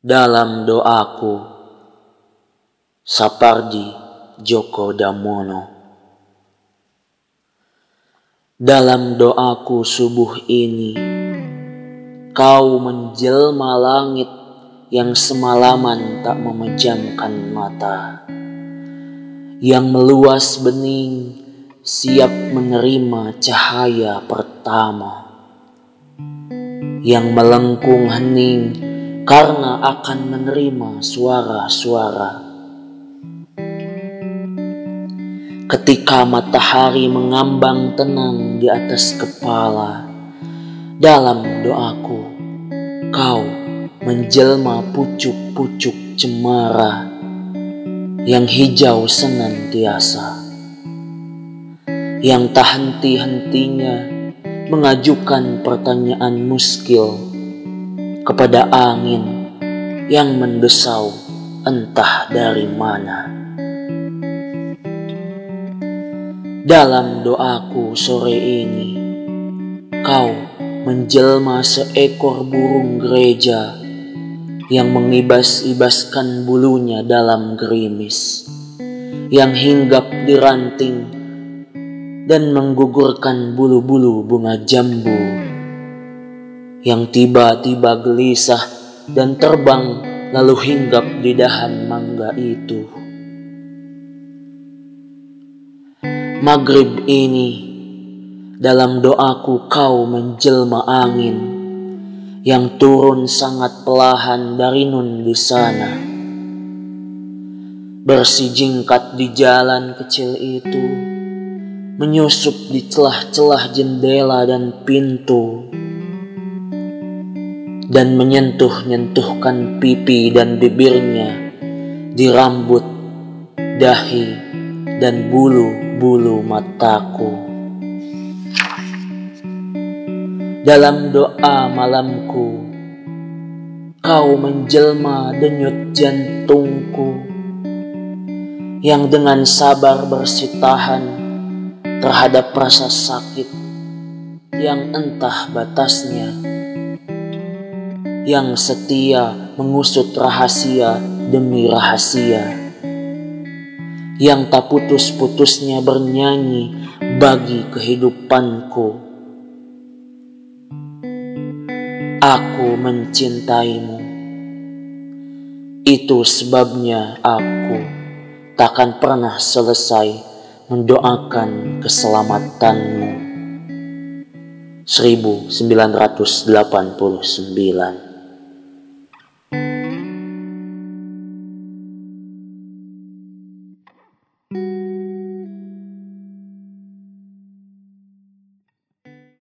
Dalam doaku, Sapardi Djoko Damono. Dalam doaku subuh ini, kau menjelma langit yang semalaman tak memejamkan mata, yang meluas bening siap menerima cahaya pertama, yang melengkung hening karena akan menerima suara-suara. Ketika matahari mengambang tenang di atas kepala, dalam doaku kau menjelma pucuk-pucuk cemara yang hijau senantiasa, yang tak henti-hentinya mengajukan pertanyaan muskil kepada angin yang mendesau entah dari mana. Dalam doaku sore ini, kau menjelma seekor burung gereja yang mengibas-ibaskan bulunya dalam gerimis, yang hinggap di ranting dan menggugurkan bulu-bulu bunga jambu yang tiba-tiba gelisah dan terbang lalu hinggap di dahan mangga itu. Maghrib ini dalam doaku kau menjelma angin yang turun sangat pelahan dari nun di sana. Bersijingkat di jalan kecil itu, menyusup di celah-celah jendela dan pintu dan menyentuh-nyentuhkan pipi dan bibirnya di rambut, dahi, dan bulu-bulu mataku. Dalam doa malamku, kau menjelma denyut jantungku yang dengan sabar bersitahan terhadap rasa sakit yang entah batasnya yang setia mengusut rahasia demi rahasia, yang tak putus-putusnya bernyanyi bagi kehidupanku. Aku mencintaimu, itu sebabnya aku takkan pernah selesai mendoakan keselamatanmu. 1989